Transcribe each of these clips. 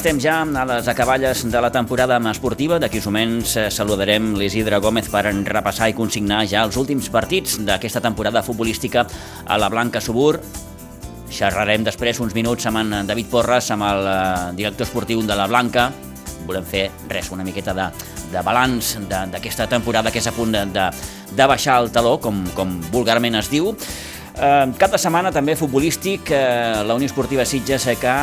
Estem ja a les acaballes de la temporada esportiva. D'aquí uns moments eh, saludarem l'Isidre Gómez per repassar i consignar ja els últims partits d'aquesta temporada futbolística a la Blanca Subur. Xerrarem després uns minuts amb en David Porres, amb el eh, director esportiu de la Blanca. Volem fer res, una miqueta de, de balanç d'aquesta temporada que és a punt de, de, de baixar el taló, com, com vulgarment es diu. Eh, cap de setmana també futbolístic, eh, la Unió Esportiva Sitges que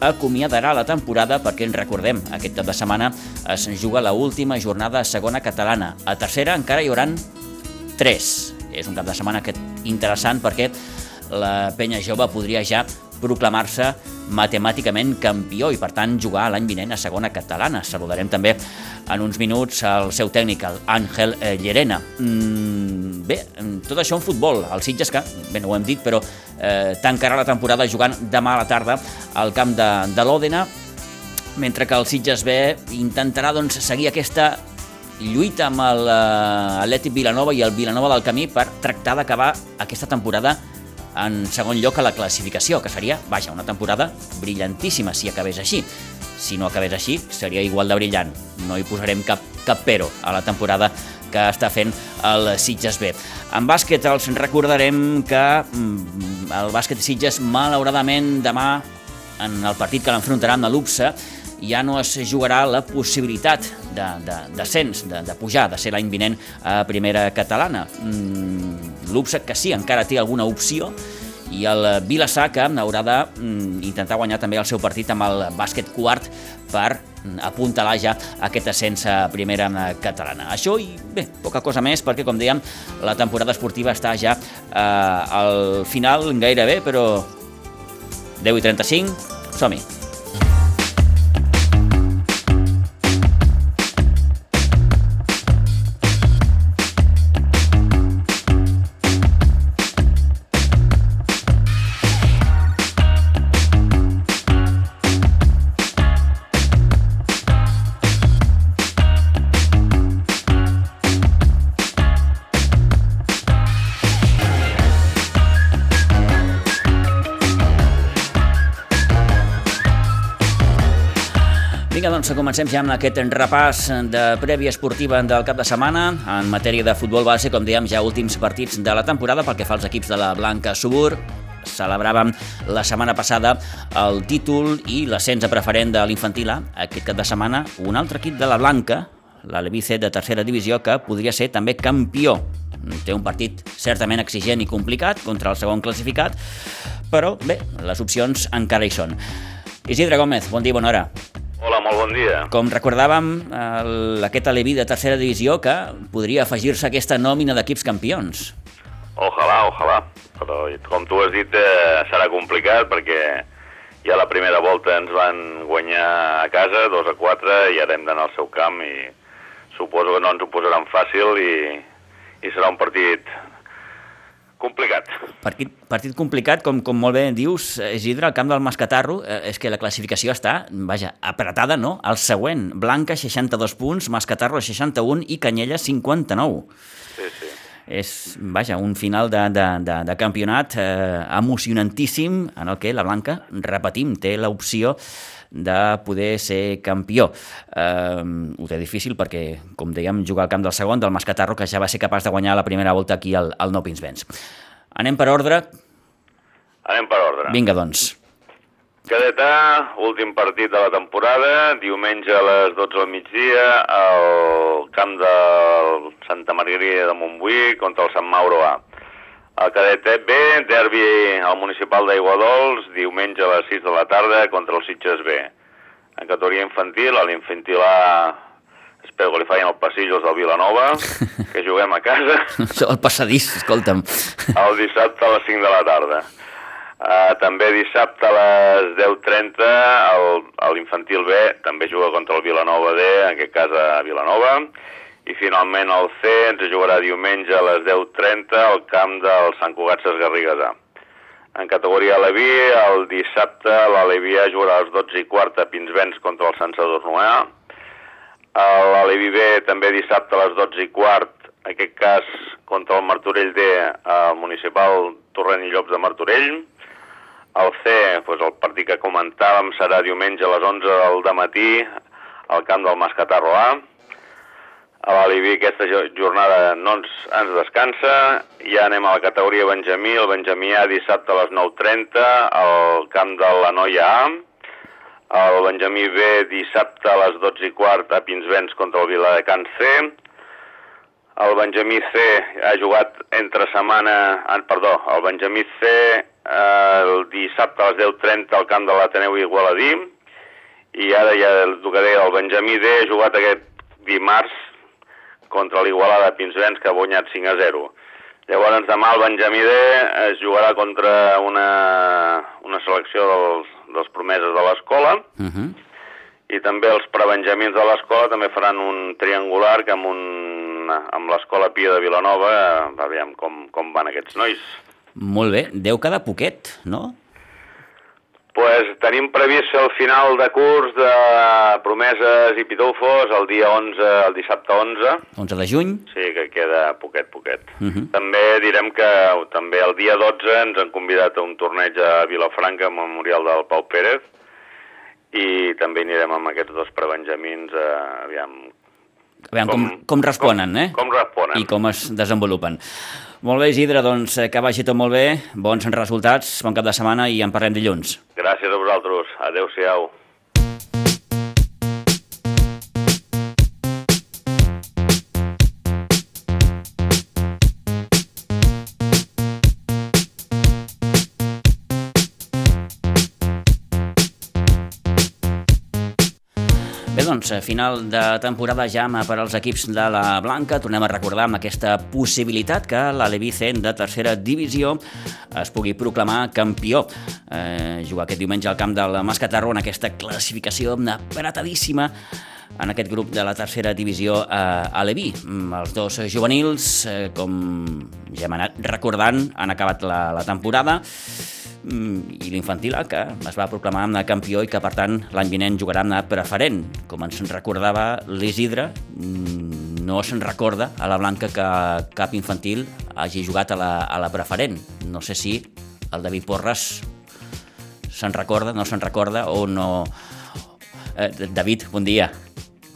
acomiadarà la temporada perquè ens recordem, aquest cap de setmana es juga la última jornada a segona catalana. A tercera encara hi hauran tres. És un cap de setmana interessant perquè la penya jove podria ja proclamar-se matemàticament campió i per tant jugar l'any vinent a segona catalana. Saludarem també en uns minuts el seu tècnic, el Àngel eh, Llerena. Mm, bé, tot això en futbol. El Sitges que, bé, no ho hem dit, però eh, tancarà la temporada jugant demà a la tarda al camp de, de l'Òdena, mentre que el Sitges B intentarà doncs, seguir aquesta lluita amb l'Atlètic Vilanova i el Vilanova del Camí per tractar d'acabar aquesta temporada en segon lloc a la classificació, que seria, vaja, una temporada brillantíssima si acabés així. Si no acabés així, seria igual de brillant. No hi posarem cap, cap pero a la temporada que està fent el Sitges B. En bàsquet els recordarem que mm, el bàsquet Sitges, malauradament, demà, en el partit que l'enfrontarà amb l'UPSA, ja no es jugarà la possibilitat de, de, descens, de, de pujar, de ser l'any vinent a primera catalana. Mm, L'UPSA que sí, encara té alguna opció, i el Vilassar que haurà d'intentar guanyar també el seu partit amb el bàsquet quart per apuntalar ja aquest ascens a primera catalana. Això i bé, poca cosa més perquè com dèiem la temporada esportiva està ja eh, al final gairebé però 10 i 35, som-hi! Vinga, doncs comencem ja amb aquest repàs de prèvia esportiva del cap de setmana. En matèria de futbol base, com dèiem, ja últims partits de la temporada pel que fa als equips de la Blanca Subur. Celebràvem la setmana passada el títol i l'ascens a preferent de l'infantil A. Aquest cap de setmana, un altre equip de la Blanca, la Levice de tercera divisió, que podria ser també campió. Té un partit certament exigent i complicat contra el segon classificat, però bé, les opcions encara hi són. Isidre Gómez, bon dia, bona hora. Hola, molt bon dia. Com recordàvem, el, aquest Aleví de tercera divisió que podria afegir-se a aquesta nòmina d'equips campions. Ojalà, ojalà. Però, com tu has dit, eh, serà complicat perquè ja la primera volta ens van guanyar a casa, 2 a 4, i ara hem d'anar al seu camp i suposo que no ens ho posaran fàcil i, i serà un partit complicat. Partit, partit complicat, com, com molt bé dius, Isidre, al camp del Mascatarro, eh, és que la classificació està, vaja, apretada, no? El següent, Blanca, 62 punts, Mascatarro, 61 i Canyella, 59. Sí, sí. És, vaja, un final de, de, de, de campionat eh, emocionantíssim en el que la Blanca, repetim, té l'opció de poder ser campió. Eh, ho té difícil perquè, com dèiem, juga al camp del segon, del Mascatarro, que ja va ser capaç de guanyar la primera volta aquí al, al No Pins Vents. Anem per ordre? Anem per ordre. Vinga, doncs. Cadetà, últim partit de la temporada, diumenge a les 12 del migdia, al camp del Santa Margarida de Montbui contra el Sant Mauro A. El cadet B, derbi al municipal d'Aiguadols, diumenge a les 6 de la tarda contra el Sitges B. En categoria infantil, a l'infantil A espero que li facin el passillos del Vilanova, que juguem a casa. el passadís, escolta'm. El dissabte a les 5 de la tarda. Uh, també dissabte a les 10.30 l'infantil B també juga contra el Vilanova D, en aquest cas a Vilanova, i finalment el C ens jugarà diumenge a les 10.30 al camp del Sant Cugat Ses Garrigues A. En categoria Aleví, el dissabte l'Aleví A jugarà a les 12 i quart a Pinsbens contra el Sant Sadurno A. L'Aleví B també dissabte a les 12 i quart, en aquest cas contra el Martorell D al municipal Torrent i Llops de Martorell. El C, doncs el partit que comentàvem, serà diumenge a les 11 del matí al camp del Mascatarro A a l'Alibi aquesta jornada no ens, ens descansa, ja anem a la categoria Benjamí, el Benjamí A dissabte a les 9.30 al camp de la Noia A, el Benjamí B dissabte a les 12 i quart a Pinsbens contra el Viladecans C, el Benjamí C ha jugat entre setmana, ah, perdó, el Benjamí C eh, el dissabte a les 10.30 al camp de l'Ateneu Igualadí, i ara ja el deia, el Benjamí D ha jugat aquest dimarts contra l'Igualada Pinsbens, que ha guanyat 5 a 0. Llavors demà el Benjamí D es jugarà contra una, una selecció dels, dels promeses de l'escola uh -huh. i també els prebenjamins de l'escola també faran un triangular que amb, un, amb l'escola Pia de Vilanova, eh, aviam com, com van aquests nois. Molt bé, 10 cada poquet, no? Pues tenim previst el final de curs de Promeses i Pitufos el dia 11, el dissabte 11. 11 de juny. Sí, que queda poquet, poquet. Uh -huh. També direm que també el dia 12 ens han convidat a un torneig a Vilafranca, memorial del Pau Pérez, i també anirem amb aquests dos prebenjamins, eh, aviam... Aviam com, com, com responen, com, eh? Com responen. I com es desenvolupen. Molt bé, Isidre, doncs eh, que vagi tot molt bé, bons resultats, bon cap de setmana i en parlem dilluns. Gràcies a vosaltres. Adéu-siau. Doncs, final de temporada ja per als equips de la Blanca. Tornem a recordar amb aquesta possibilitat que l'Alevi Cent de tercera divisió es pugui proclamar campió. Eh, jugar aquest diumenge al camp del Mascatarro en aquesta classificació apretadíssima en aquest grup de la tercera divisió eh, a Leví. Mm, els dos juvenils, eh, com ja hem anat recordant, han acabat la, la temporada i l'infantil A, que es va proclamar amb campió i que, per tant, l'any vinent jugarà amb preferent. Com ens recordava l'Isidre, mm, no se'n recorda a la Blanca que cap infantil hagi jugat a la, a la preferent. No sé si el David Porres se'n recorda, no se'n recorda o no... Eh, David, bon dia.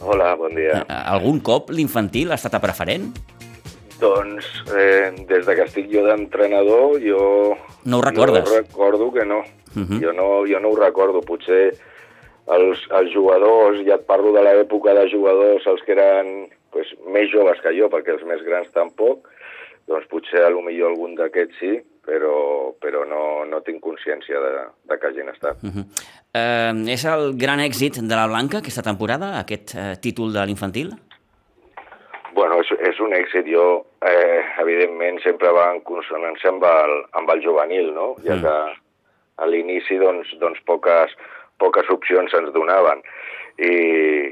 Hola, bon dia. Eh, algun cop l'infantil ha estat a preferent? Doncs eh, des de que estic jo d'entrenador, jo... No ho recordes? No recordo que no. Uh -huh. jo no. Jo no ho recordo. Potser els, els jugadors, ja et parlo de l'època de jugadors, els que eren pues, més joves que jo, perquè els més grans tampoc, doncs potser a lo millor algun d'aquests sí, però, però no, no tinc consciència de, de que hagin estat. Uh -huh. eh, és el gran èxit de la Blanca aquesta temporada, aquest eh, títol de l'infantil? Bueno, és, és un èxit. Jo, eh, evidentment, sempre va en consonància amb el, amb el juvenil, no? Ja mm. que a l'inici, doncs, doncs poques, poques opcions ens donaven. I,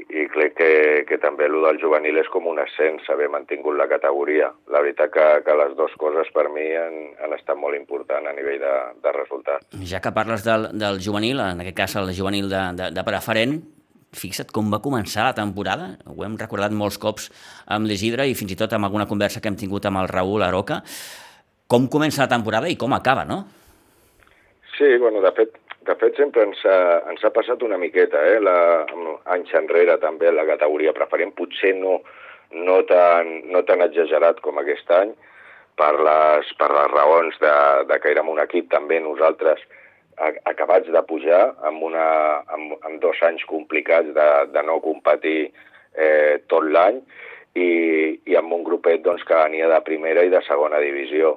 i crec que, que també el del juvenil és com un ascens, haver mantingut la categoria. La veritat que, que les dues coses per mi han, han estat molt importants a nivell de, de resultat. Ja que parles del, del juvenil, en aquest cas el juvenil de, de, de preferent, fixa't com va començar la temporada, ho hem recordat molts cops amb l'Isidre i fins i tot amb alguna conversa que hem tingut amb el Raül Aroca, com comença la temporada i com acaba, no? Sí, bueno, de fet, de fet sempre ens ha, ens ha passat una miqueta, eh? La, anys enrere també la categoria preferent, potser no, no, tan, no tan exagerat com aquest any, per les, per les raons de, de que érem un equip també nosaltres acabats de pujar amb, una, amb, amb dos anys complicats de, de no competir eh, tot l'any i, i amb un grupet doncs, que venia de primera i de segona divisió.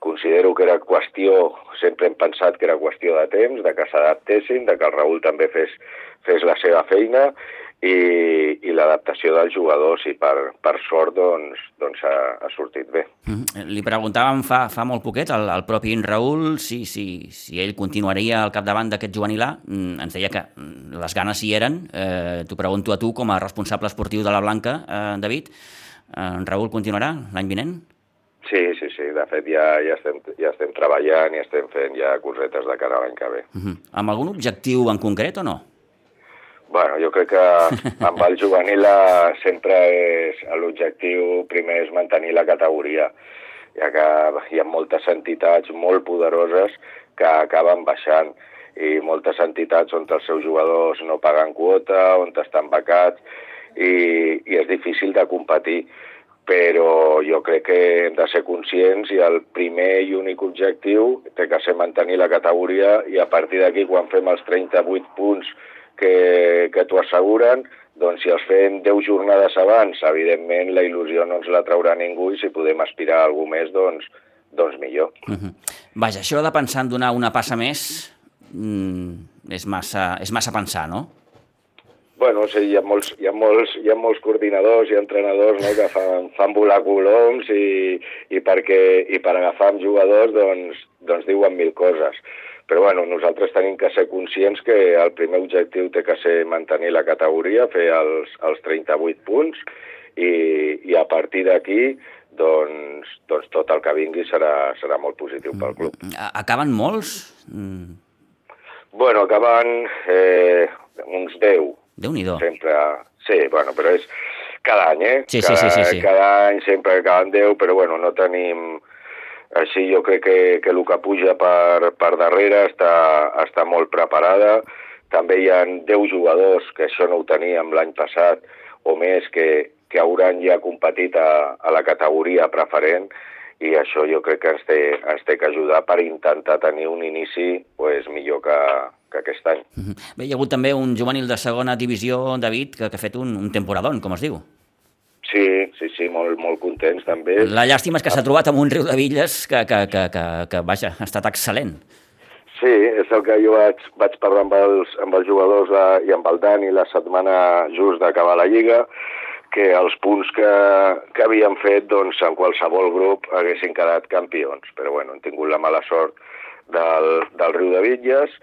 Considero que era qüestió, sempre hem pensat que era qüestió de temps, de que s'adaptessin, de que el Raül també fes, fes la seva feina i, i l'adaptació dels jugadors i per, per sort doncs, doncs ha, ha sortit bé. Mm -hmm. Li preguntàvem fa, fa molt poquet al, al propi Raül si, si, si ell continuaria al capdavant d'aquest juvenil A. Mm, ens deia que mm, les ganes hi eren. Eh, T'ho pregunto a tu com a responsable esportiu de la Blanca, eh, David. Eh, en Raül continuarà l'any vinent? Sí, sí, sí. De fet, ja, ja, estem, ja estem treballant i estem fent ja cosetes de cara a l'any que ve. Uh -huh. Amb algun objectiu en concret o no? Bueno, jo crec que amb el juvenil sempre és l'objectiu primer és mantenir la categoria, ja que hi ha moltes entitats molt poderoses que acaben baixant i moltes entitats on els seus jugadors no paguen quota, on estan becats i, i és difícil de competir. Però jo crec que hem de ser conscients i el primer i únic objectiu té que ser mantenir la categoria i a partir d'aquí quan fem els 38 punts que, que t'ho asseguren, doncs si els fem 10 jornades abans, evidentment la il·lusió no ens la traurà ningú i si podem aspirar a alguna més, doncs, doncs millor. Uh -huh. Vaja, això de pensar en donar una passa més mm, és, massa, és massa pensar, no? Bueno, sí, hi ha molts, hi ha molts, hi ha molts coordinadors i entrenadors no, que fan, fan volar coloms i, i, perquè, i per agafar amb jugadors doncs, doncs diuen mil coses però bueno, nosaltres tenim que ser conscients que el primer objectiu té que ser mantenir la categoria, fer els, els 38 punts i, i a partir d'aquí doncs, doncs tot el que vingui serà, serà molt positiu pel club. Mm, acaben molts? Mm. Bueno, acaben eh, uns 10. Déu-n'hi-do. Sempre, sí, bueno, però és cada any, eh? Sí, sí, sí, sí, sí. Cada any sempre acaben 10, però bueno, no tenim així jo crec que, que el que puja per, per darrere està, està molt preparada. També hi ha 10 jugadors, que això no ho teníem l'any passat, o més, que, que hauran ja competit a, a la categoria preferent i això jo crec que ens té, ens té que ajudar per intentar tenir un inici pues, millor que, que aquest any. Bé, hi ha hagut també un juvenil de segona divisió, David, que, que ha fet un, un temporadón, com es diu. Sí, sí, sí, molt, molt contents també. La llàstima és que s'ha trobat amb un riu de Villes que, que, que, que, que vaja, ha estat excel·lent. Sí, és el que jo vaig, vaig parlar amb els, amb els jugadors de, i amb el Dani la setmana just d'acabar la Lliga, que els punts que, que havien fet, doncs, en qualsevol grup haguessin quedat campions. Però, bueno, hem tingut la mala sort del, del riu de Villes,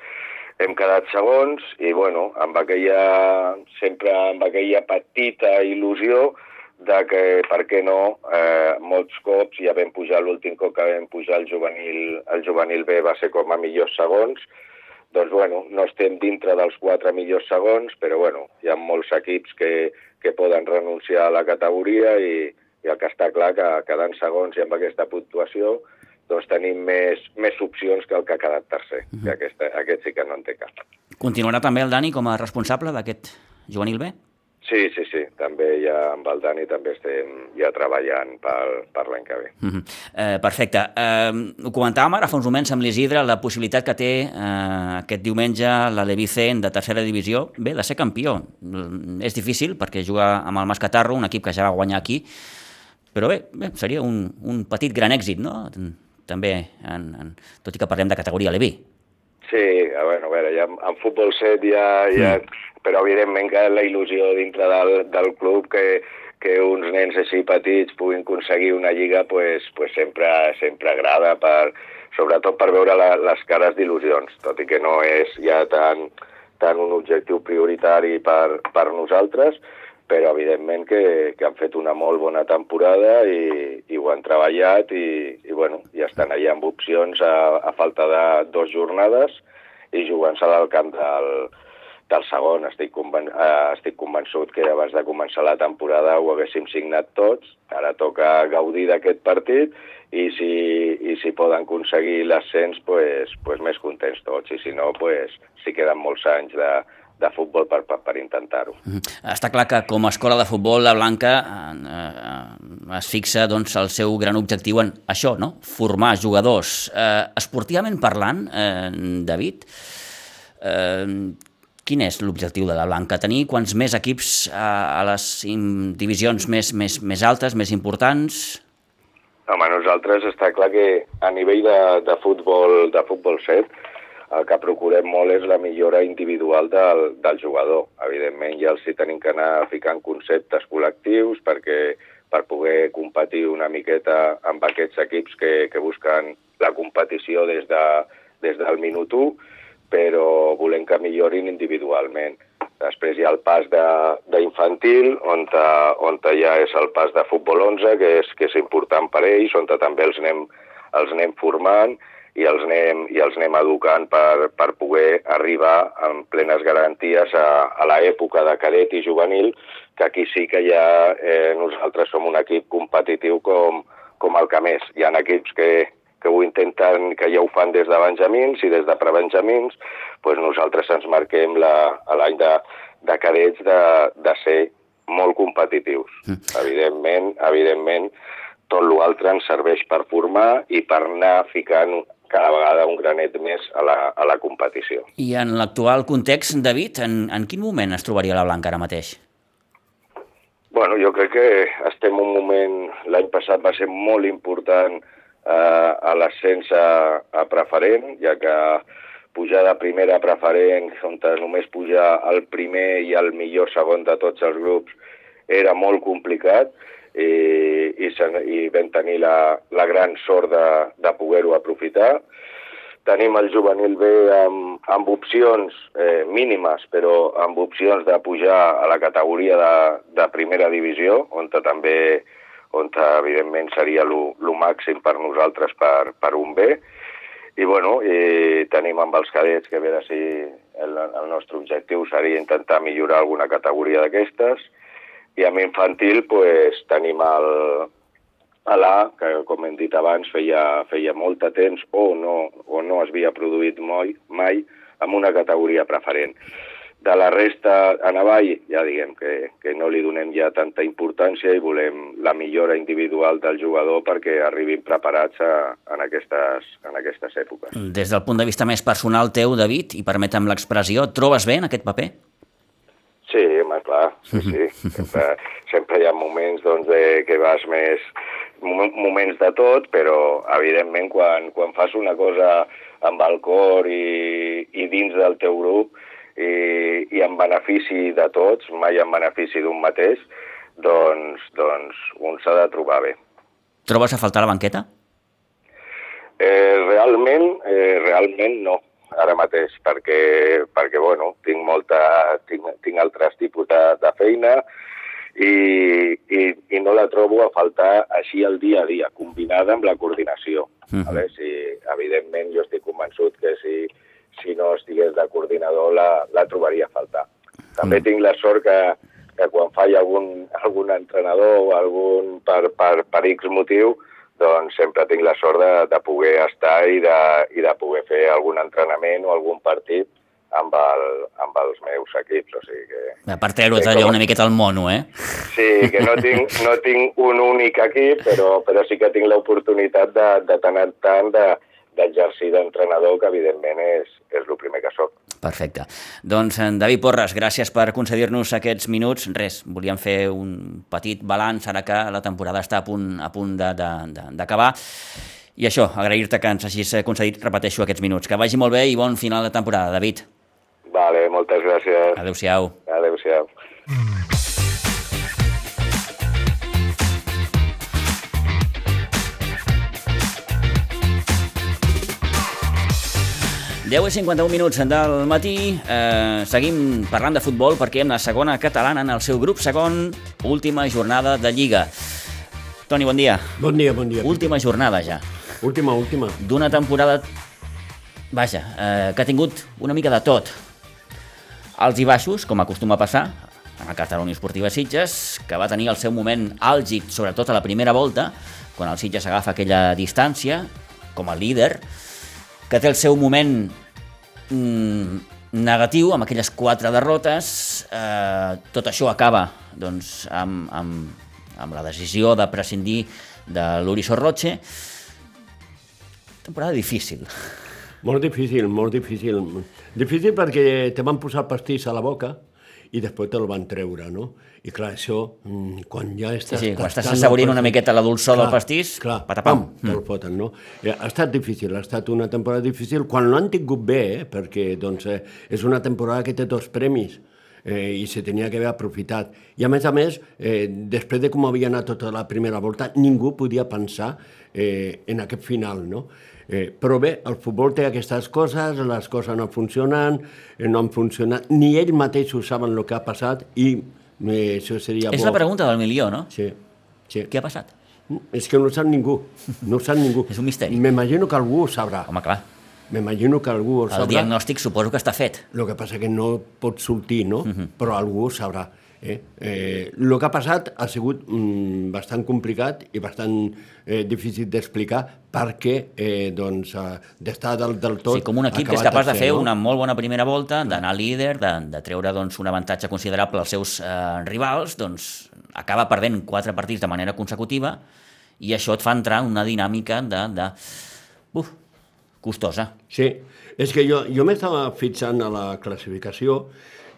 hem quedat segons i, bueno, amb aquella, sempre amb aquella petita il·lusió, de que, per què no, eh, molts cops ja vam pujar l'últim cop que vam pujar el juvenil, el juvenil B va ser com a millors segons, doncs bueno, no estem dintre dels quatre millors segons, però bueno, hi ha molts equips que, que poden renunciar a la categoria i, i el que està clar que quedant segons i amb aquesta puntuació doncs tenim més, més opcions que el que ha quedat tercer, uh -huh. que aquesta, aquest sí que no en té cap. Continuarà també el Dani com a responsable d'aquest juvenil B? Sí, sí, sí. També ja amb el Dani també estem ja treballant per, per l'any que ve. Mm -hmm. eh, perfecte. Eh, ho comentàvem ara fa uns moments amb l'Isidre, la possibilitat que té eh, aquest diumenge la Levicen de tercera divisió, bé, de ser campió. Mm, és difícil perquè juga amb el Mascatarro, un equip que ja va guanyar aquí, però bé, bé seria un, un petit gran èxit, no? També, en, en, tot i que parlem de categoria Levi. Sí, a, bueno, a veure, ja en, en futbol set ja, ja mm però evidentment que la il·lusió dintre del, del club que, que uns nens així petits puguin aconseguir una lliga pues, pues sempre, sempre agrada, per, sobretot per veure la, les cares d'il·lusions, tot i que no és ja tan, tan un objectiu prioritari per, per nosaltres, però evidentment que, que han fet una molt bona temporada i, i ho han treballat i, i, bueno, i estan allà amb opcions a, a falta de dues jornades i jugant-se al camp del, del segon. Estic, conven eh, estic convençut que abans de començar la temporada ho haguéssim signat tots. Ara toca gaudir d'aquest partit i si, i si poden aconseguir l'ascens, pues, pues més contents tots. I si no, pues, si queden molts anys de, de futbol per, per, per intentar-ho. -hmm. Està clar que com a escola de futbol la Blanca eh, eh, es fixa doncs, el seu gran objectiu en això, no? formar jugadors. Eh, esportivament parlant, eh, David, eh, quin és l'objectiu de la Blanca? Tenir quants més equips a, a les divisions més, més, més altes, més importants? Home, nosaltres està clar que a nivell de, de futbol de futbol 7 el que procurem molt és la millora individual del, del jugador. Evidentment ja els hi tenim que anar ficant conceptes col·lectius perquè per poder competir una miqueta amb aquests equips que, que busquen la competició des, de, des del minut 1, però volem que millorin individualment. Després hi ha el pas d'infantil, on, on ja és el pas de futbol 11, que és, que és important per ells, on també els anem, els anem formant i els anem, i els anem educant per, per poder arribar amb plenes garanties a, a l'època de cadet i juvenil, que aquí sí que ja eh, nosaltres som un equip competitiu com, com el que més. Hi ha equips que, que ho intenten, que ja ho fan des de Benjamins i des de prebenjamins, doncs nosaltres ens marquem l'any de, de cadets de, de ser molt competitius. Mm. Evidentment, evidentment, tot l'altre ens serveix per formar i per anar ficant cada vegada un granet més a la, a la competició. I en l'actual context, David, en, en quin moment es trobaria la Blanca ara mateix? Bueno, jo crec que estem un moment... L'any passat va ser molt important eh, a l'ascens a, a preferent, ja que pujar de primera a preferent, on només pujar el primer i el millor segon de tots els grups, era molt complicat i, i, i vam tenir la, la gran sort de, de poder-ho aprofitar. Tenim el juvenil B amb, amb opcions eh, mínimes, però amb opcions de pujar a la categoria de, de primera divisió, on també on evidentment seria el màxim per nosaltres per, per un B. I, bueno, i tenim amb els cadets que ve de si el, el nostre objectiu seria intentar millorar alguna categoria d'aquestes. I amb infantil pues, tenim el, l'A, que com hem dit abans feia, feia molt de temps o no, o no es havia produït mai, mai amb una categoria preferent. De la resta, a avall, ja diguem que, que no li donem ja tanta importància i volem la millora individual del jugador perquè arribin preparats a, en, aquestes, en aquestes èpoques. Des del punt de vista més personal teu, David, i permetem l'expressió, trobes bé en aquest paper? Home, clar, sí, sí. Sempre, sempre hi ha moments doncs, de, que vas més... moments de tot, però, evidentment, quan, quan fas una cosa amb el cor i, i dins del teu grup, i, i en benefici de tots, mai en benefici d'un mateix, doncs, doncs un s'ha de trobar bé. Trobes a faltar la banqueta? Eh, realment, eh, realment no, ara mateix, perquè, perquè bueno, tinc, molta, tinc, tinc altres tipus de, de feina i, i, i no la trobo a faltar així el dia a dia, combinada amb la coordinació. Uh -huh. vale? si, evidentment, jo estic convençut que si si no estigués de coordinador la, la trobaria a faltar. També mm. tinc la sort que, que quan falla algun, algun entrenador o algun per, per, per X motiu, doncs sempre tinc la sort de, de poder estar i de, i de poder fer algun entrenament o algun partit amb, el, amb els meus equips, o sigui que... A part treure't allò com... una miqueta al mono, eh? Sí, que no tinc, no tinc un únic equip, però, però sí que tinc l'oportunitat de, de tant en tant de, d'exercir d'entrenador, que evidentment és, és el primer que sóc. Perfecte. Doncs, en David Porres, gràcies per concedir-nos aquests minuts. Res, volíem fer un petit balanç ara que la temporada està a punt, a punt d'acabar. I això, agrair-te que ens hagis concedit, repeteixo, aquests minuts. Que vagi molt bé i bon final de temporada, David. Vale, moltes gràcies. Adéu-siau. Adéu-siau. 10 i 51 minuts del matí, eh, seguim parlant de futbol perquè en la segona catalana, en el seu grup segon, última jornada de Lliga. Toni, bon dia. Bon dia, bon dia. Última jornada ja. Última, última. D'una temporada, vaja, eh, que ha tingut una mica de tot. Alts i baixos, com acostuma a passar, en el cas de la Unió Esportiva Sitges, que va tenir el seu moment àlgid, sobretot a la primera volta, quan el Sitges agafa aquella distància com a líder, que té el seu moment mm, negatiu, amb aquelles quatre derrotes. Eh, tot això acaba doncs, amb, amb, amb la decisió de prescindir de l'Uri Sorroche. Temporada difícil. Molt difícil, molt difícil. Difícil perquè te van posar pastís a la boca i després te'l van treure, no? I clar, això, mm, quan ja estàs... sí, quan estàs assaborint una miqueta la dolçor del pastís, clar, patapam. pam, te'l foten, no? Eh, Ha estat difícil, ha estat una temporada difícil, quan l'han tingut bé, eh? perquè doncs, eh, és una temporada que té dos premis, eh, i se tenia que haver aprofitat. I a més a més, eh, després de com havia anat tota la primera volta, ningú podia pensar eh, en aquest final, no? Eh, però bé, el futbol té aquestes coses, les coses no funcionen, eh, no han funcionat, ni ells mateixos saben el que ha passat i eh, això seria És bo. la pregunta del milió, no? Sí, sí. Què ha passat? És que no ho sap ningú, no ho sap ningú. És un misteri. M'imagino que algú ho sabrà. Home, clar, M'imagino que algú ho el sabrà. diagnòstic suposo que està fet. El que passa que no pot sortir, no? Mhm. Però algú ho sabrà. Eh? Eh, el que ha passat ha sigut mm, bastant complicat i bastant eh, difícil d'explicar perquè eh, doncs, eh, d'estar del, del tot... Sí, com un equip que és capaç de fer no? una molt bona primera volta, d'anar líder, de, de treure doncs, un avantatge considerable als seus eh, rivals, doncs acaba perdent quatre partits de manera consecutiva i això et fa entrar en una dinàmica de... de uf, costosa. Sí, és que jo, jo m'estava fixant a la classificació,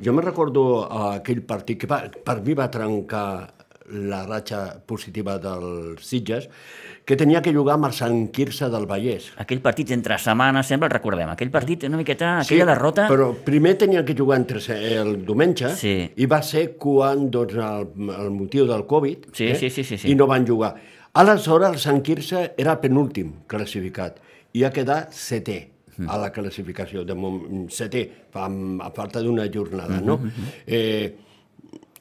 jo me recordo aquell partit que va, per mi va trencar la ratxa positiva dels Sitges, que tenia que jugar amb el Sant Quirze del Vallès. Aquell partit entre setmanes, sempre el recordem, aquell partit una miqueta, aquella derrota... Però primer tenia que jugar entre el diumenge Sí. i va ser quan doncs, el, el motiu del Covid eh, Sí, sí, sí, sí, sí. i no van jugar. Aleshores, el Sant Quirze era penúltim classificat i ha quedat setè. A la classificació, de mom- setè, a, a falta d'una jornada, no? Eh,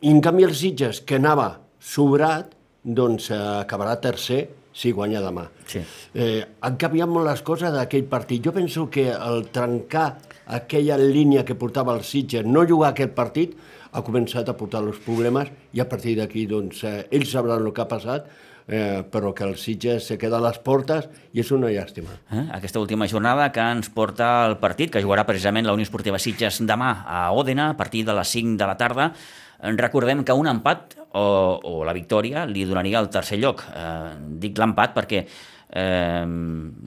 I en canvi els Sitges, que anava sobrat, doncs eh, acabarà tercer si guanya demà. Sí. Eh, han canviat molt les coses d'aquell partit. Jo penso que el trencar aquella línia que portava el Sitges, no jugar aquest partit, ha començat a portar els problemes i a partir d'aquí doncs, eh, ells sabran el que ha passat, eh, però que el Sitges se queda a les portes i és una llàstima. Eh? Aquesta última jornada que ens porta el partit, que jugarà precisament la Unió Esportiva Sitges demà a Òdena, a partir de les 5 de la tarda. En Recordem que un empat o, o la victòria li donaria el tercer lloc. Eh, dic l'empat perquè eh,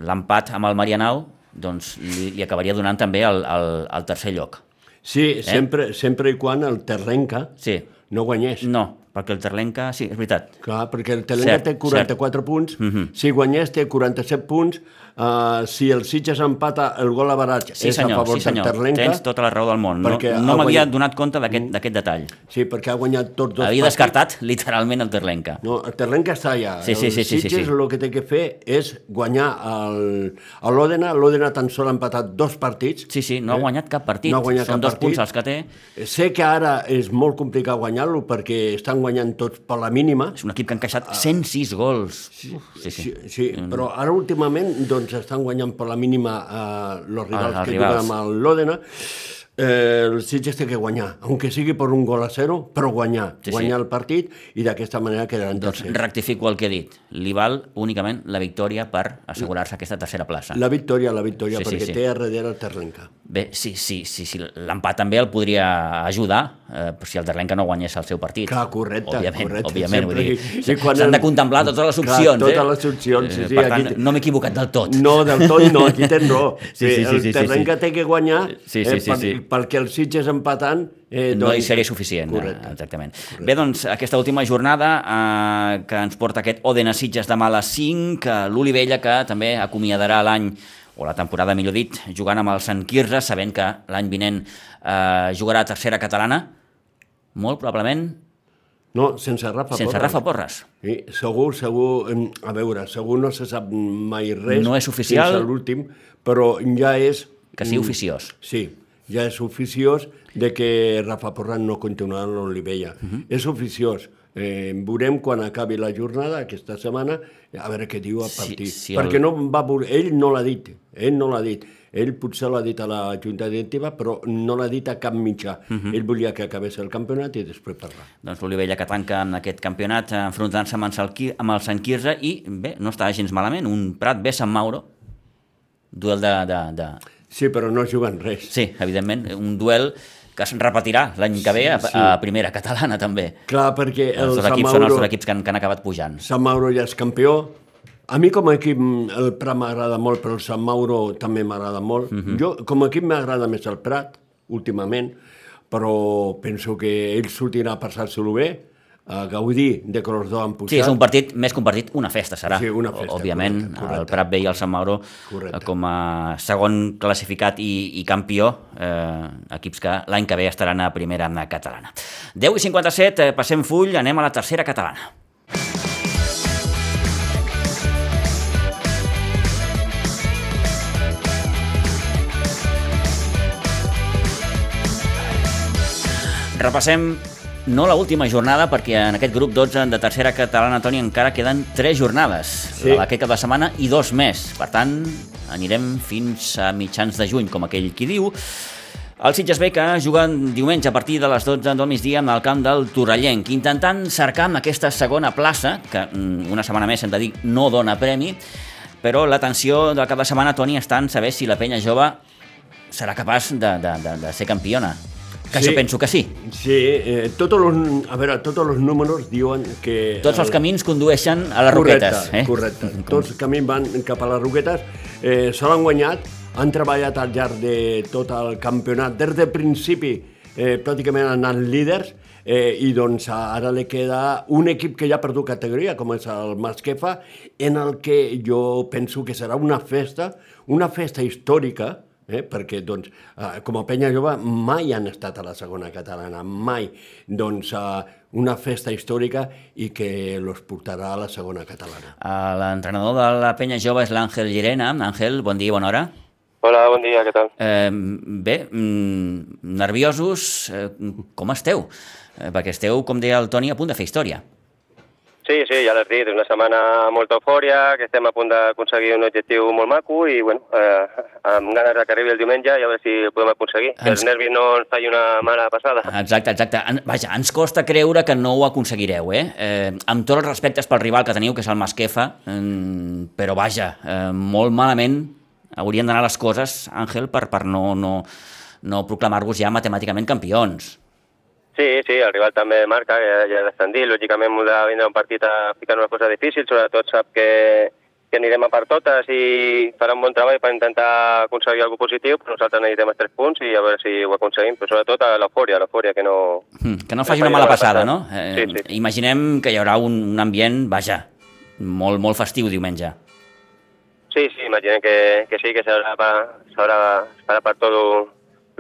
l'empat amb el Marianao doncs, li, li acabaria donant també el, el, el tercer lloc. Sí, sempre, sempre i quan el Terrenca Sí, no guanyés. no, perquè el Terlenca... Sí, és veritat. Clar, perquè el Telenca Cert, té 44 punts, Mhm. si guanyés té 47 punts, uh, si el Sitges empata el gol a baratge Sí és a senyor, favor sí senyor, del Terlenca. tens tota la raó del món. No, no ha m'havia guanyat- donat compte d'aquest d'aquest detall. Sí, perquè ha guanyat tots dos Havia partits. descartat literalment el Terlenca. No, el Terlenca està allà. Sí, sí, el sí, sí, sí, Sitges sí. el que té que fer és guanyar el- a l'Òdena. L'Òdena tan sol ha empatat dos partits. Sí, sí, no ha guanyat cap partit. No ha guanyat Són cap dos partit. punts els que té. Sé que ara és molt complicat guanyar-lo perquè estan guanyant tots per la mínima. És un equip que ha encaixat 106 gols. Uf, sí, sí. Sí, sí, però ara últimament doncs, estan guanyant per la mínima eh, els rivals els que rivals. juguen amb l'Òdena. Eh, el Sitges té que guanyar, aunque sigui per un gol a zero, però guanyar, Sí, sí. guanyar el partit i d'aquesta manera quedaran Doncs tercers. rectifico el que he dit. Li val únicament la victòria per assegurar-se aquesta tercera plaça. La victòria, la victòria, Sí, sí, perquè sí. té a darrere el Terlenca. Bé, sí, sí, sí, sí. l'empat també el podria ajudar eh, si el Terlenca no guanyés el seu partit. Clar, correcte, òbviament, correcte. Òbviament, vull dir, s'han el- de contemplar totes les Clar, opcions. totes eh? les opcions, sí, Eh, sí, Per aquí tant, te- no m'he equivocat del tot. No, del tot no, aquí tens raó. Sí, sí, sí, el sí, sí, Terlenca sí. té que guanyar Sí, sí, eh, sí, per, sí. Perquè el Sitges empatant... Eh, no doncs- hi seria suficient, Correcte. eh, exactament. Bé, doncs, aquesta última jornada eh, que ens porta aquest Òdena Sitges demà a les 5, eh, l'Olivella que també acomiadarà l'any o la temporada, millor dit, jugant amb el Sant Quirze, sabent que l'any vinent eh, jugarà a tercera catalana, molt probablement No, sense Rafa sense Porres. Rafa Porres. Sí, segur, segur, a veure, segur no se sap mai res. No és oficial. Fins a l'últim, però ja és... Que sigui oficiós. Sí, ja és oficiós de que Rafa Porras no continuarà en l'Olivella. Uh Mhm. -huh. És oficiós. Eh, veurem quan acabi la jornada, aquesta setmana, a veure què diu el Sí, partit. sí, el- Perquè no va, voler- ell no l'ha dit, ell no l'ha dit. Ell potser l'ha dit a la Junta Directiva, però no l'ha dit a cap mitjà. Uh Mhm. -huh. Ell volia que acabés el campionat i després parlar. Doncs l'Olivella que tanca amb aquest campionat eh, enfrontant-se amb, el amb el Sant Quirze i, bé, no està gens malament, un Prat bé Sant Mauro, duel de, de, de... Sí, però no juguen res. Sí, evidentment, un duel que es repetirà l'any que ve a, Sí. a primera catalana també. Clar, perquè el Els dos equips són els Mauro, dos equips que han, que han acabat pujant. Sant Mauro ja és campió. A mi com a equip el Prat m'agrada molt, però el Sant Mauro també m'agrada molt. Mhm. Jo com a equip m'agrada més el Prat, últimament, però penso que ell sortirà a passar-se-lo bé, a gaudir de dos han pujat. Sí, és un partit, més que un partit, una festa serà. Sí, una festa, Òbviament, correcte, correcte. el Prat Vell i el Sant Mauro Correcte. eh, com a segon classificat i, i campió, eh, equips que l'any que ve estaran a primera catalana. 10 i 57, eh, passem full, anem a la tercera catalana. Repassem no la última jornada, perquè en aquest grup 12 de tercera catalana, Toni, encara queden 3 jornades, Sí. sí. aquest cap de setmana i dos més. Per tant, anirem fins a mitjans de juny, com aquell qui diu. El Sitges B que juguen diumenge a partir de les 12 del migdia amb el camp del Torrellenc, intentant cercar amb aquesta segona plaça, que mm, una setmana més hem de dir no dona premi, però l'atenció del cap de setmana, Toni, està en saber si la penya jove serà capaç de, de, de, de ser campiona. Que Sí. jo penso que sí. Sí, eh, tots los, a veure, tots els números diuen que... Tots els el- camins condueixen a les correcte, Roquetes. Eh? Correcte, tots els camins van cap a les Roquetes. Eh, se l'han guanyat, han treballat al llarg de tot el campionat. Des del principi eh, pràcticament han anat líders eh, i doncs ara li queda un equip que ja ha perdut categoria, com és el Masquefa, en el que jo penso que serà una festa, una festa històrica, eh? perquè doncs, eh, com a penya jove mai han estat a la segona catalana, mai. Doncs eh, una festa històrica i que los portarà a la segona catalana. Eh, L'entrenador de la penya jove és l'Àngel Llerena. Àngel, bon dia i bona hora. Hola, bon dia, què tal? Eh, bé, mm, nerviosos, eh, com esteu? Eh, perquè esteu, com deia el Toni, a punt de fer història. Sí, sí, ja l'has dit, una setmana amb molta eufòria, que estem a punt d'aconseguir un objectiu molt maco i, bueno, eh, amb ganes de que arribi el diumenge i a veure si ho podem aconseguir. Que Ens- els nervis no ens faci una mala passada. Exacte, exacte. En, vaja, ens costa creure que no ho aconseguireu, eh? eh amb tots els respectes pel rival que teniu, que és el Masquefa, eh, però vaja, eh, molt malament haurien d'anar les coses, Àngel, per, per no, no, no proclamar-vos ja matemàticament campions. Sí, sí, el rival també marca, ja, ja l'estan dit, lògicament m'ho de vindre un partit a ficar una cosa difícil, sobretot sap que, que anirem a per totes i farà un bon treball per intentar aconseguir alguna positiu, però nosaltres necessitem els tres punts i a veure si ho aconseguim, però sobretot a l'eufòria, l'eufòria que no... Mm, Que no faci una mala passada, passada. no? Eh, Sí, sí. Imaginem que hi haurà un, un ambient, vaja, molt, molt festiu diumenge. Sí, sí, imaginem que, que sí, que s'haurà farà per tot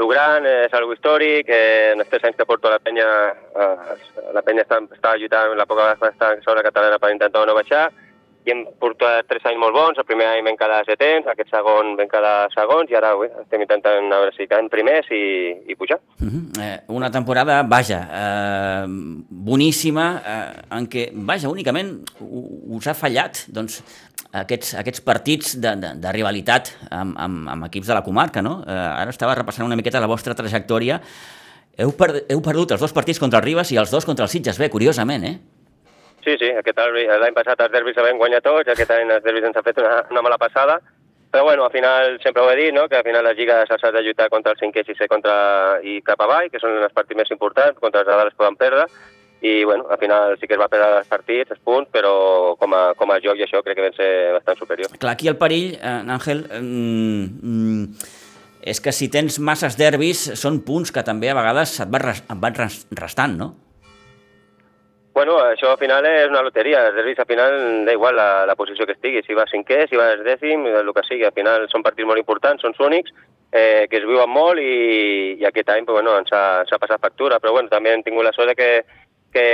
lo, gran, és algo històric, eh, en els tres anys que porto la penya, eh, la penya està, està lluitant la poca vegada està segona catalana per intentar no baixar, i hem portat tres anys molt bons, el primer any vam quedar setents, aquest segon vam quedar segons, i ara ui, estem intentant a veure si quedem primers i, i pujar. Uh -huh. eh, una temporada, vaja, eh, boníssima, eh, en què, vaja, únicament us ha fallat doncs, aquests, aquests partits de, de, de rivalitat amb, amb, amb equips de la comarca, no? Eh, ara estava repassant una miqueta la vostra trajectòria. Heu, per, heu perdut els dos partits contra el Ribas i els dos contra el Sitges B, curiosament, eh? Sí, sí, aquest derbi- l'any passat els derbis vam guanyar tots, aquest any els derbis ens ha fet una, una mala passada, però bueno, al final sempre ho he dit, no? que al final les lligues s'ha de lluitar contra el 5è, 6è contra... i cap avall, que són els partits més importants, contra els de dalt es poden perdre, i bueno, al final sí que es va perdre els partits, els punts, però com a, com a joc i això crec que vam ser bastant superior. Clar, aquí el perill, eh, Àngel, eh, mm, és que si tens masses derbis, són punts que també a vegades et van, restant, no? Bueno, això al final és una loteria, els derbis al final da igual la, la posició que estigui, si vas cinquè, si vas dècim, el que sigui, al final són partits molt importants, són únics, eh, que es viuen molt i, i aquest any pues, bueno, ens, ha, ens ha passat factura, però bueno, també hem tingut la sort de que, que,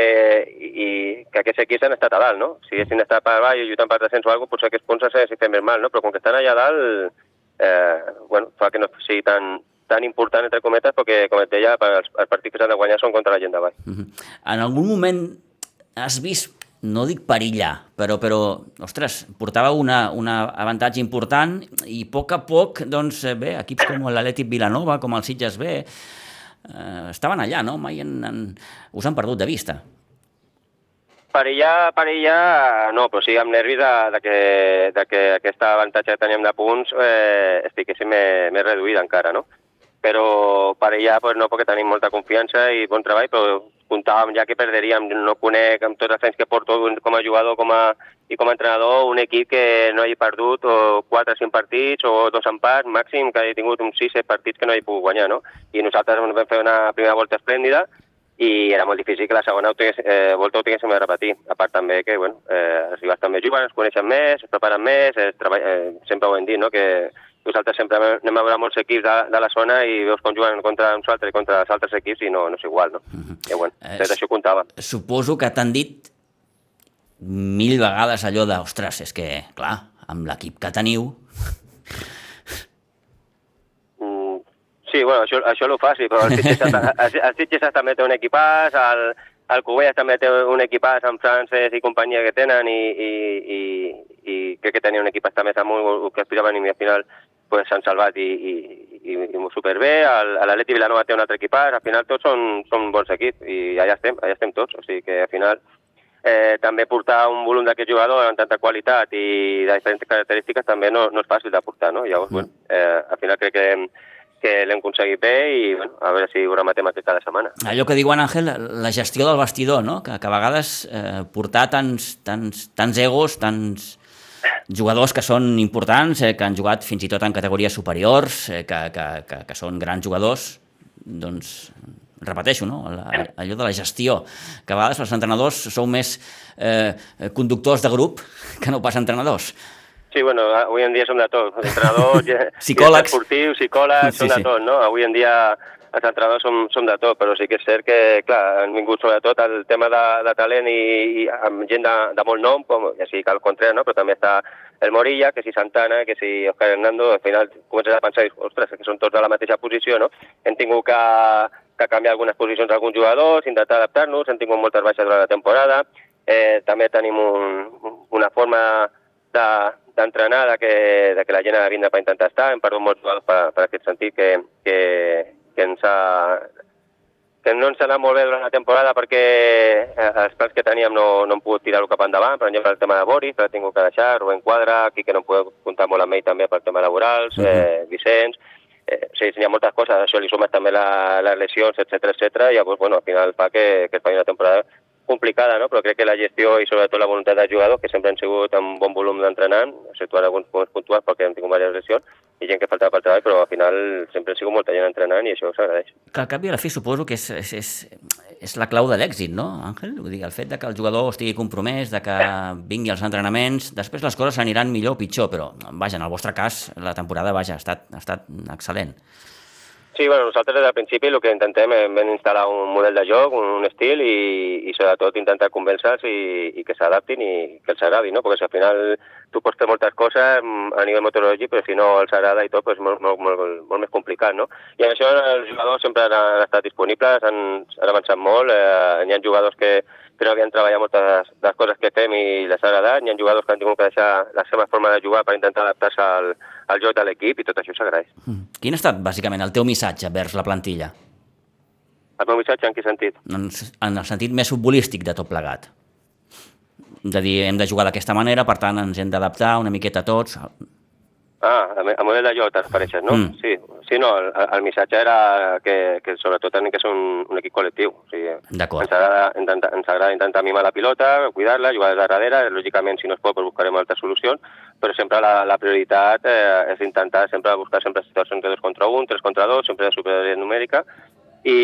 i, que aquests equips han estat a dalt, no? Si haguessin estat per avall i lluitant per descens o alguna cosa, potser aquests punts s'haguessin fet més mal, no? Però com que estan allà a dalt, eh, bueno, fa que no sigui tan, tan important, entre cometes, perquè, com et deia, els, els partits que s'han de guanyar són contra la gent d'avall. Uh -huh. En algun moment has vist, no dic perillar, però, però ostres, portava una avantatge important i a poc a poc, doncs, eh, bé, equips com l'Atlètic Vilanova, com el Sitges B, eh, estaven allà, no? Mai en, en, us han perdut de vista. Perillar, perillar, no, però sí amb nervis de, de, que, de que aquesta avantatge que teníem de punts eh, estiguéssim més, més reduïda encara, no? Però per ella pues, no, perquè tenim molta confiança i bon treball, però comptàvem ja que perderíem. No conec amb tots els anys que porto com a jugador com a, i com a entrenador un equip que no hagi perdut o 4 o 5 partits o dos empats màxim, que hagi tingut uns 6 partits que no hagi pogut guanyar, no? I nosaltres vam fer una primera volta esplèndida i era molt difícil que la segona eh, volta ho tinguéssim de repetir. A part també que, bueno, eh, els rivals també juguen, es coneixen més, es preparen més, es treball... eh, sempre ho hem dit, no?, que nosaltres sempre anem a veure molts equips de, de la zona i veus com juguen contra nosaltres i contra els altres equips i no, no és igual, no? Uh -huh. I bueno, eh, això comptava. Suposo que t'han dit mil vegades allò de, ostres, és que, clar, amb l'equip que teniu... Mm, sí, bueno, això, això és fàcil, però el Sitges, el, el també té un equipàs, el, el Cubelles també té un equipàs amb Frances i companyia que tenen i, i, i, i crec que tenia un equipàs també molt que aspiraven i al final pues, s'han salvat i, i, i, i superbé. L'Atleti Vilanova té un altre equipàs, al final tots són, són bons equips i allà estem, allà estem tots. O sigui que al final eh, també portar un volum d'aquest jugador amb tanta qualitat i de diferents característiques també no, no és fàcil de portar, no? Llavors, mm. bueno, eh, al final crec que que l'hem aconseguit bé i bueno, a veure si ho rematem aquest cada setmana. Allò que diuen, Àngel, la gestió del vestidor, no? que, que a vegades eh, portar tants, tants, tants egos, tants jugadors que són importants, eh, que han jugat fins i tot en categories superiors, eh, que, que, que, que són grans jugadors, doncs repeteixo, no? La, allò de la gestió, que a vegades els entrenadors sou més eh, conductors de grup que no pas entrenadors. Sí, bueno, avui en dia som de tot. Entrenadors, psicòlegs, esportius, psicòlegs, sí, som de sí. tot, no? Avui en dia els entrenadors som, som de tot, però sí que és cert que, clar, han vingut sobretot el tema de, de talent i, i amb gent de, de molt nom, com ja sigui Cal Contreras, no? però també està el Morilla, que si Santana, que si Oscar Hernando, al final comences a pensar, ostres, que són tots a la mateixa posició, no? Hem tingut que, que canviar algunes posicions d'alguns jugadors, intentar adaptar-nos, hem tingut moltes baixes durant la temporada, eh, també tenim un, una forma de, d'entrenar, de, que, de que la gent ha de vindre per intentar estar. Hem perdut molts jugadors per, per aquest sentit que, que, que ens ha, que no ens ha anat molt bé durant la temporada perquè eh, els plans que teníem no, no hem pogut tirar-ho cap endavant, per exemple el tema de Boris, que l'ha tingut que deixar, Rubén Quadra, aquí que no podem comptar molt amb ell també pel tema laborals, uh -huh. eh, Vicenç, eh, sí, hi ha moltes coses, això li sumes també la, les lesions, etc etc i llavors, bueno, al final fa que, que es faci una temporada complicada, no? però crec que la gestió i sobretot la voluntat dels jugadors, que sempre han sigut amb bon volum d'entrenant, exceptuant alguns punts puntuals perquè hem tingut diverses lesions, i gent que faltava pel treball, però al final sempre ha sigut molta gent entrenant i això s'agraeix. Que al cap i a la fi suposo que és, és, és, és la clau de l'èxit, no, Àngel? Vull dir, el fet de que el jugador estigui compromès, de que vingui als entrenaments, després les coses aniran millor o pitjor, però vaja, en el vostre cas la temporada vaja, ha estat, ha estat excel·lent. Sí, bueno, nosaltres des del principi el que intentem és instal·lar un model de joc, un estil i, i sobretot intentar convèncer-los i, i que s'adaptin i que els agradi, no? Perquè si al final tu pots fer moltes coses mm, a nivell meteorològic, però si no els agrada i tot, pues, és molt, molt, molt, molt més complicat, no? I en això els jugadors sempre han, han estat disponibles, han, han avançat molt, eh, hi ha jugadors que, que no havien treballat moltes de les coses que fem i les ha agradat. Hi ha jugadors que han tingut que deixar la seva forma de jugar per intentar adaptar-se al, al joc de l'equip i tot això s'agraeix. Mm. Quin ha estat, bàsicament, el teu missatge vers la plantilla? El meu missatge en quin sentit? En, el sentit més futbolístic de tot plegat. De dir, hem de jugar d'aquesta manera, per tant ens hem d'adaptar una miqueta tots. Ah, a model de joc t'refereixes, no? Mm. Sí, sí, no, el, el missatge era que, que sobretot tenim que ser un, un equip col·lectiu. O sigui. Ens, agrada, intenta, ens agrada intentar mimar la pilota, cuidar-la, jugar des de darrere, lògicament si no es pot buscarem altres solucions, però sempre la, la prioritat eh, és intentar sempre buscar sempre situacions de 2 contra 1, 3 contra 2, sempre de superioritat numèrica, i,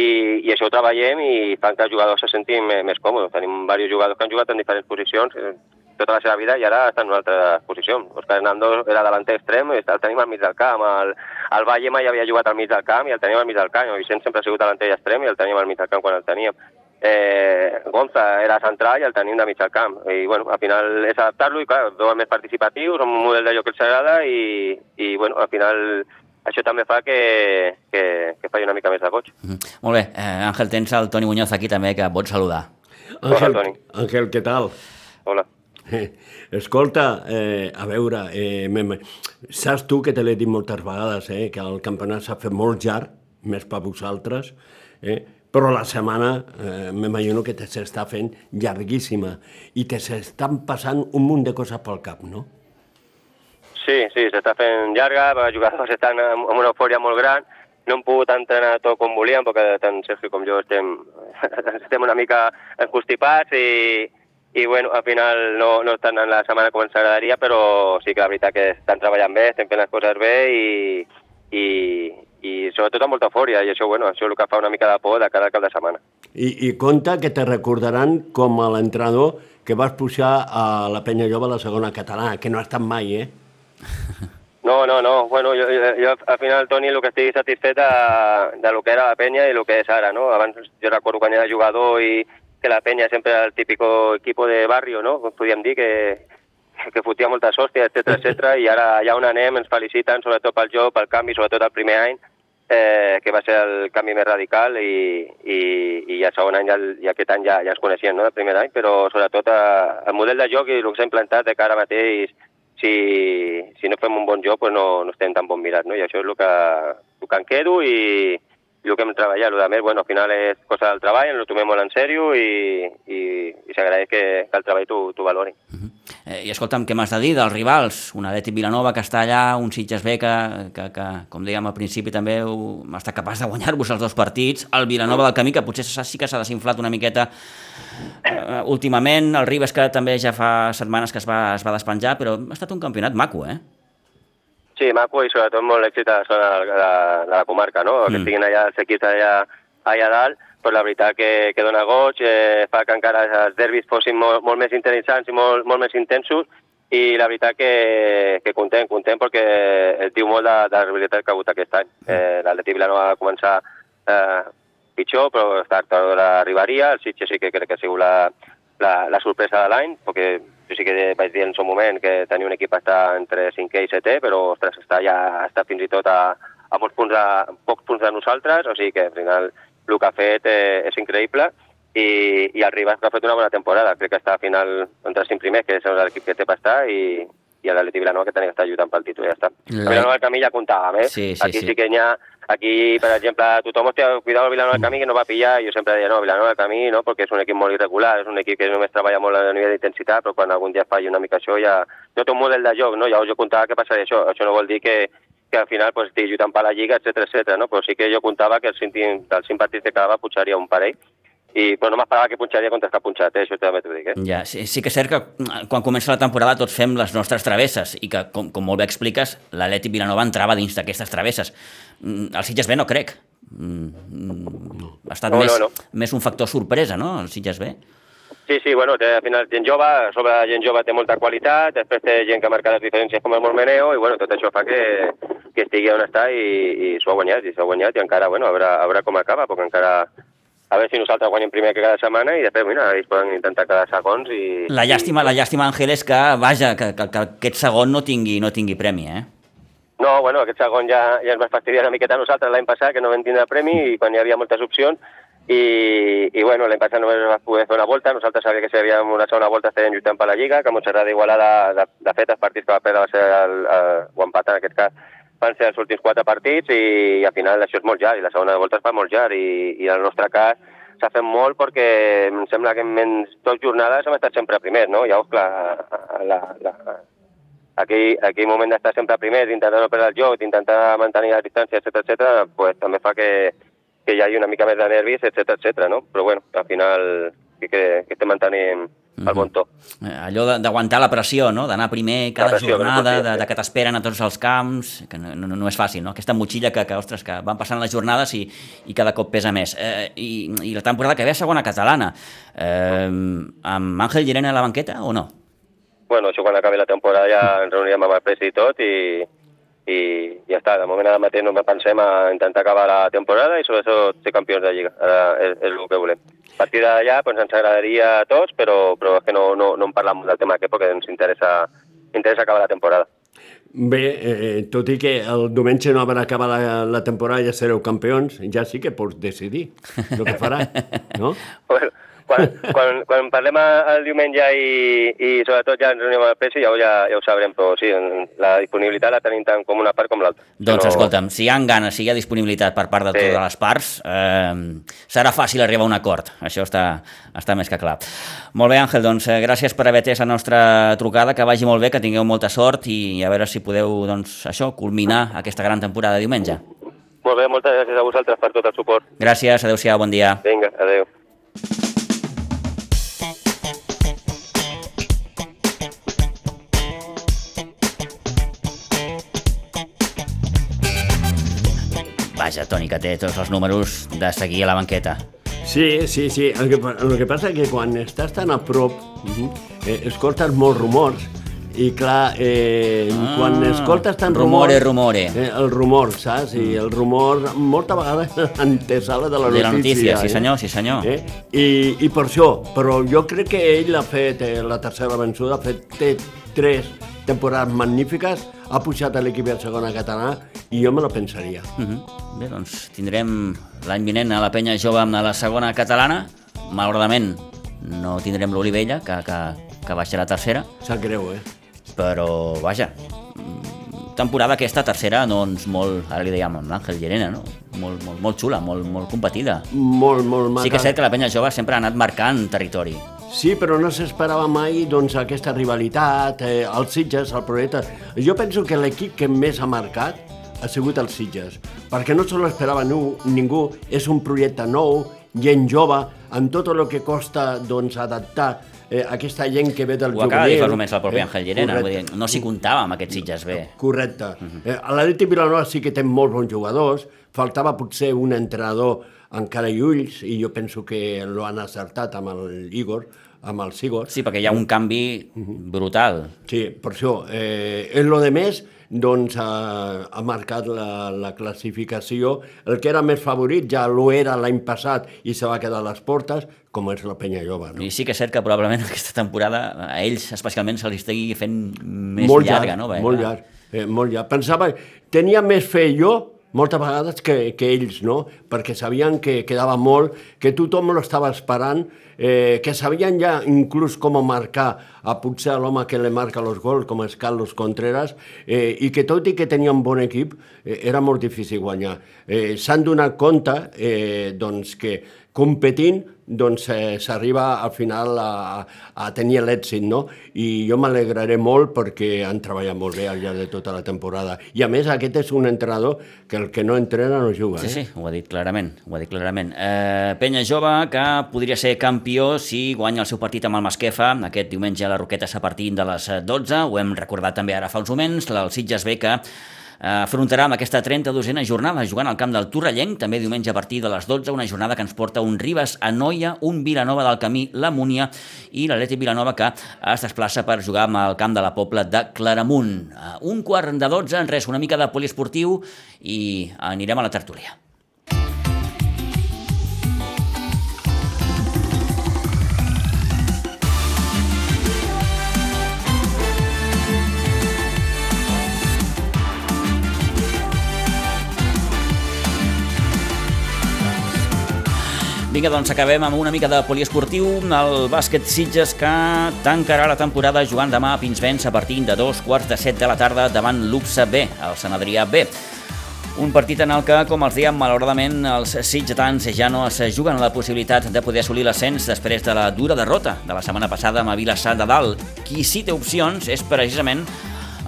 i això ho treballem i fan que els jugadors se sentin més, més còmodes. Tenim diversos jugadors que han jugat en diferents posicions, eh, tota la seva vida i ara està en una altra posició. Òscar Hernando era davanter extrem, i el tenim al mig del camp. El, el Valle mai havia jugat al mig del camp i el tenim al mig del camp. El Vicent sempre ha sigut davanter i extrem i el tenim al mig del camp quan el teníem. Eh, Gonza era central i el tenim de mig al camp. I, bueno, al final és adaptar-lo i, clar, veuen més participatius, un model de joc que els agrada i, i, bueno, al final això també fa que, que, que faci una mica més de goig. Mm -hmm. Molt bé. Eh, Àngel, tens el Toni Muñoz aquí també, que pots saludar. Àngel, Hola, Toni. Àngel, què tal? Hola. Escolta, eh, a veure, eh, saps tu que te l'he dit moltes vegades, eh, que el campionat s'ha fet molt llarg, més per vosaltres, eh, però la setmana eh, m'imagino que te s'està fent llarguíssima i te s'estan passant un munt de coses pel cap, no? Sí, sí, s'està fent llarga, els jugadors estan amb una eufòria molt gran no hem pogut entrenar tot com volíem, perquè tant Sergio com jo estem, estem una mica encostipats i, i bueno, al final no, no estan en la setmana com ens agradaria, però sí que la veritat que estan treballant bé, estem fent les coses bé i, i, i sobretot amb molta eufòria, i això, bueno, això és el que fa una mica de por de cada cap de setmana. I, I compta que te recordaran com a l'entrenador que vas pujar a la Penya Jove a la segona catalana, que no ha estat mai, eh? No, no, no. Bueno, jo, jo, jo al final, Toni, el que estic satisfet de, de lo que era la penya i el que és ara, no? Abans jo recordo quan era jugador i que la penya sempre era el típico equipo de barrio, no? Podríem dir que, que fotia moltes hòsties, etc etc. i ara ja on anem ens feliciten, sobretot pel joc, pel canvi, sobretot el primer any, eh, que va ser el canvi més radical i, i, i el segon any ja, i aquest any ja, ja ens coneixien, no?, el primer any, però sobretot eh, el model de joc i el que s'ha implantat de cara mateix si, si no fem un bon joc pues no, no estem tan bon mirat, no? I això és el que, el que em quedo i, i el que hem treballat. El més, bueno, al final és cosa del treball, ens ho tomem molt en sèrio i, i, i s'agraeix que, que el treball t'ho valori. Uh -huh. eh, I escolta'm, què m'has de dir dels rivals? Un Atlètic Vilanova que està allà, un Sitges B que, que, que com dèiem al principi també ha estat capaç de guanyar-vos els dos partits, el Vilanova del Camí que potser sí que s'ha desinflat una miqueta uh, últimament, el Ribes que també ja fa setmanes que es va, es va despenjar, però ha estat un campionat maco, eh? Sí, maco i sobretot molt èxit a la zona de la, de la comarca, no? Mm. Que estiguin allà els equips allà, allà dalt, però la veritat que, que dona goig, eh, fa que encara els derbis fossin molt, molt més interessants i molt, molt més intensos, i la veritat que, que content, content perquè es diu molt de, de la rivalitat que ha hagut aquest any. Eh, L'Atleti Vilanova va començar eh, pitjor, però està tard arribaria, el Sitges sí que crec que ha sigut la, la, la sorpresa de l'any, perquè jo sí que vaig dir en el moment que tenia un equip està entre 5è i 7è, però ostres, està ja està fins i tot a, a molts punts de, pocs punts de nosaltres, o sigui que al final el que ha fet eh, és increïble i, i el Ribas que ha fet una bona temporada, crec que està al final entre els 5 primers, que és l'equip que té per estar i, i l'Atleti Vilanova que tenia que estar lluitant pel títol ja està. La... Vilanova del Camí ja comptàvem, eh? Sí, sí, Aquí sí. sí que hi ha Aquí, per exemple, tothom hostia, cuidado el Vilanova del Camí que no va pillar, jo sempre deia no, Vilanova del Camí no, perquè és un equip molt irregular, és un equip que només treballa molt a nivell d'intensitat, però quan algun dia falli una mica això ja... No té un model de joc, no? Ja jo comptava que passaria això, això no vol dir que, que al final pues, estigui lluitant per la Lliga, etc etc. no? però sí que jo comptava que els cinc, dels cinc partits que quedava punxaria un parell, i però no m'esperava que punxaria contra està punxat, eh? això també t'ho dic. Eh? Ja, sí, sí que és cert que mm, quan comença la temporada tots fem les nostres travesses i que, com, com molt bé expliques, l'Atleti Vilanova entrava dins d'aquestes travesses. Mm, El Sitges B no crec. Mm, Ha estat No, més, no, no. més un factor sorpresa, no?, el Sitges B. Sí, sí, bueno, té, al final gent jove, sobre gent jove té molta qualitat, després té gent que marca les diferències com el Montmeneo, i bueno, tot això fa que, que estigui on està i, i s'ho ha guanyat, i s'ho ha guanyat, i encara, bueno, a veure, a veure com acaba, perquè encara a veure si nosaltres guanyem primer que cada setmana i després, mira, ells poden intentar quedar segons i... La llàstima, la llàstima, Àngel, és que, vaja, que, que, que aquest segon no tingui, no tingui premi, eh? No, bueno, aquest segon ja, ja ens va fastidiar una miqueta a nosaltres l'any passat, que no vam tindre premi i quan hi havia moltes opcions, i, i bueno, l'any passat només va poder fer una volta, nosaltres sabíem que si havíem una segona volta estaríem lluitant per la Lliga, que Montserrat d'Igualada, de, de fet, els partits que va perdre va ser el, el, o empatar en aquest cas, van ser els últims quatre partits i, i al final això és molt llarg, i la segona volta es fa molt llarg, i, i en el nostre cas s'ha fet molt perquè em sembla que en menys dues jornades hem estat sempre primers, no? Llavors, clar, la, la, aquell, aquell moment d'estar sempre primers, d'intentar no perdre el joc, d'intentar mantenir la distància, etc etc, pues, també fa que, que hi hagi una mica més de nervis, etc etc, no? Però bueno, al final sí que, que estem mantenint el bon to. Eh, Allò d'aguantar la pressió, no?, d'anar primer cada pressió, jornada, de, de que t'esperen a tots els camps, que no, no, no és fàcil, no?, aquesta motxilla que, que, ostres, que van passant les jornades i, i cada cop pesa més. Eh, i, I la temporada que ve a segona catalana, eh, amb Àngel Girena a la banqueta o no? Bueno, això quan acabi la temporada ja ens reunirem amb el presi i tot i, i ja està. De moment ara mateix només pensem a intentar acabar la temporada i sobretot ser campions de Lliga. Ara és, és el que volem. A partir d'allà doncs, ens agradaria a tots, però, però és que no, no, no en parlam molt del tema aquest perquè ens interessa, interessa acabar la temporada. Bé, eh, tot i que el diumenge no haurà acabat la, la temporada i ja sereu campions, ja sí que pots decidir el que farà, no? Bueno, quan, quan, quan parlem el diumenge i, i sobretot ja ens reunim amb el presi ja, ja, ja ho sabrem, però sí, la disponibilitat la tenim tant com una part com l'altra. Doncs no- escolta'm, si hi ha ganes, si hi ha disponibilitat per part de Sí. totes les parts, eh, serà fàcil arribar a un acord. Això està, està més que clar. Molt bé, Àngel, doncs eh, gràcies per haver atès la nostra trucada, que vagi molt bé, que tingueu molta sort i a veure si podeu, doncs, això, culminar aquesta gran temporada de diumenge. Molt bé, moltes gràcies a vosaltres per tot el suport. Gràcies, adeu-siau, bon dia. Vinga, adeu. Vaja, Toni, que té tots els números de seguir a la banqueta. Sí, sí, sí. El que, el que passa és que quan estàs tan a prop, eh, escoltes molts rumors, i clar, eh, Ah, quan escoltes tant rumore, rumor... rumore. Eh, el rumor, saps? I el rumor molta vegada antesala de la De notícia. la notícia, sí eh? senyor, sí senyor. Eh? I, I per això, però jo crec que ell ha fet eh, la tercera vençuda, ha fet té tres temporades magnífiques, ha pujat a l'equip de segona català i jo me la pensaria. Mhm. Bé, doncs tindrem l'any vinent a la penya jove amb la segona catalana. Malauradament no tindrem l'Olivella, que, que, que baixarà a tercera, Sap greu, eh? però vaja, temporada aquesta tercera, doncs molt, ara li dèiem amb l'Àngel Llerena, no? Molt, molt, molt xula, molt, molt competida. Molt, molt maca. Sí que és cert que la penya jove sempre ha anat marcant territori. Sí, però no s'esperava mai doncs, aquesta rivalitat, eh, els Sitges, el projecte... Jo penso que l'equip que més ha marcat ha sigut els Sitges, perquè no se l'esperava ningú, és un projecte nou, gent jove, amb tot el que costa doncs, adaptar eh, aquesta gent que ve del Ho acaba de dir juvenil. fa només el propi eh, Àngel Llerena, vull dir, no s'hi comptava amb aquests Sitges bé. Correcte. eh, L'Atleti Vilanova sí que té molts bons jugadors, faltava potser un entrenador encara i ulls, i jo penso que lo han acertat amb el Igor, amb el Sigor. Sí, perquè hi ha un canvi brutal. Sí, per això. Eh, en lo de més, doncs ha, ha marcat la, la classificació. El que era més favorit ja lo era l'any passat i se va quedar a les portes, com és la penya jove. No? I sí que és cert que probablement aquesta temporada a ells especialment se li estigui fent més molt llarga, llarg, no? Bé, molt llarg, eh, molt llarg. Pensava, tenia més fe jo, moltes vegades, que, que ells, no? Perquè sabien que quedava molt, que tothom l'estava esperant, eh, que sabien ja inclús com marcar a potser l'home que li marca els gols, com és Carlos Contreras, eh, i que tot i que tenia un bon equip, eh, era molt difícil guanyar. Eh, S'han donat compte eh, doncs, que competint doncs eh, s'arriba al final a, a tenir l'èxit, no? I jo m'alegraré molt perquè han treballat molt bé al llarg de tota la temporada. I a més aquest és un entrenador que el que no entrena no juga, Sí, eh? sí, ho ha dit clarament, ho ha dit clarament. Eh, Penya Jove, que podria ser campió si guanya el seu partit amb el Masquefa, aquest diumenge a la Roquetes a partir de les 12, ho hem recordat també ara fa uns moments, el Sitges B que afrontarà amb aquesta 32a jornada jugant al camp del Torrellenc, també diumenge a partir de les 12, una jornada que ens porta un Ribes a Noia, un Vilanova del Camí, la Múnia i l'Atleti Vilanova que es desplaça per jugar amb el camp de la Pobla de Claramunt. Un quart de 12, en res, una mica de poliesportiu i anirem a la tertúlia. Vinga, doncs acabem amb una mica de poliesportiu. El bàsquet Sitges que tancarà la temporada jugant demà a Pinsbens a partir de dos quarts de set de la tarda davant l'UPSA B, el Sant Adrià B. Un partit en el que, com els dèiem, malauradament els sitgetans ja no es juguen la possibilitat de poder assolir l'ascens després de la dura derrota de la setmana passada amb a Vilassar de Dalt. Qui sí té opcions és precisament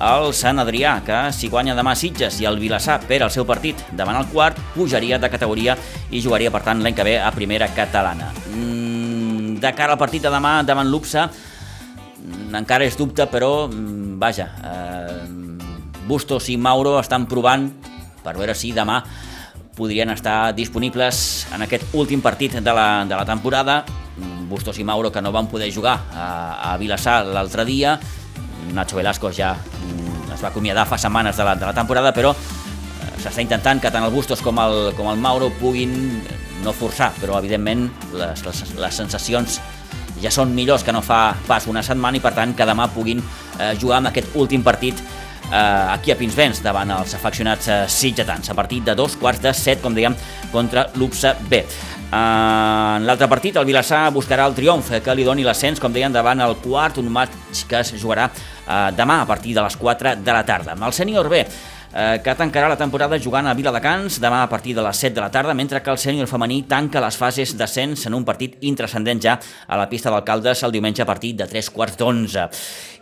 el Sant Adrià, que si guanya demà Sitges i el Vilassar per al seu partit davant el quart, pujaria de categoria i jugaria, per tant, l'any que ve a primera catalana. Mm, de cara al partit de demà davant l'UPSA, mm, encara és dubte, però, mm, vaja, eh, Bustos i Mauro estan provant per veure si demà podrien estar disponibles en aquest últim partit de la, de la temporada. Bustos i Mauro que no van poder jugar a, a Vilassar l'altre dia. Nacho Velasco ja mm, es va acomiadar fa setmanes de la, de la temporada, però eh, s'està intentant que tant el Bustos com el, com el Mauro puguin eh, no forçar, però evidentment les, les, les sensacions ja són millors que no fa pas una setmana i per tant que demà puguin eh, jugar en aquest últim partit eh, aquí a Pinsbens davant els afeccionats eh, a partir de dos quarts de set, com dèiem, contra l'UPSA B. En l'altre partit, el Vilassar buscarà el triomf que li doni l'ascens, com deien, davant el quart, un match que es jugarà eh, demà a partir de les 4 de la tarda. Amb el sènior B, eh, que tancarà la temporada jugant a Viladecans demà a partir de les 7 de la tarda, mentre que el sènior femení tanca les fases d'ascens en un partit intrascendent ja a la pista d'alcaldes el diumenge a partir de 3 quarts d'11.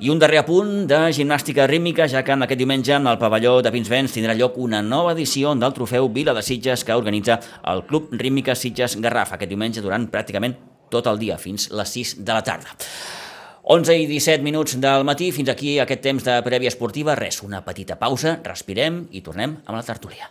I un darrer apunt de gimnàstica rítmica, ja que aquest diumenge en el pavelló de Pinsbens tindrà lloc una nova edició del trofeu Vila de Sitges que organitza el Club Rítmica Sitges Garraf aquest diumenge durant pràcticament tot el dia, fins les 6 de la tarda. 11 i 17 minuts del matí, fins aquí aquest temps de prèvia esportiva. Res, una petita pausa, respirem i tornem amb la tertúlia.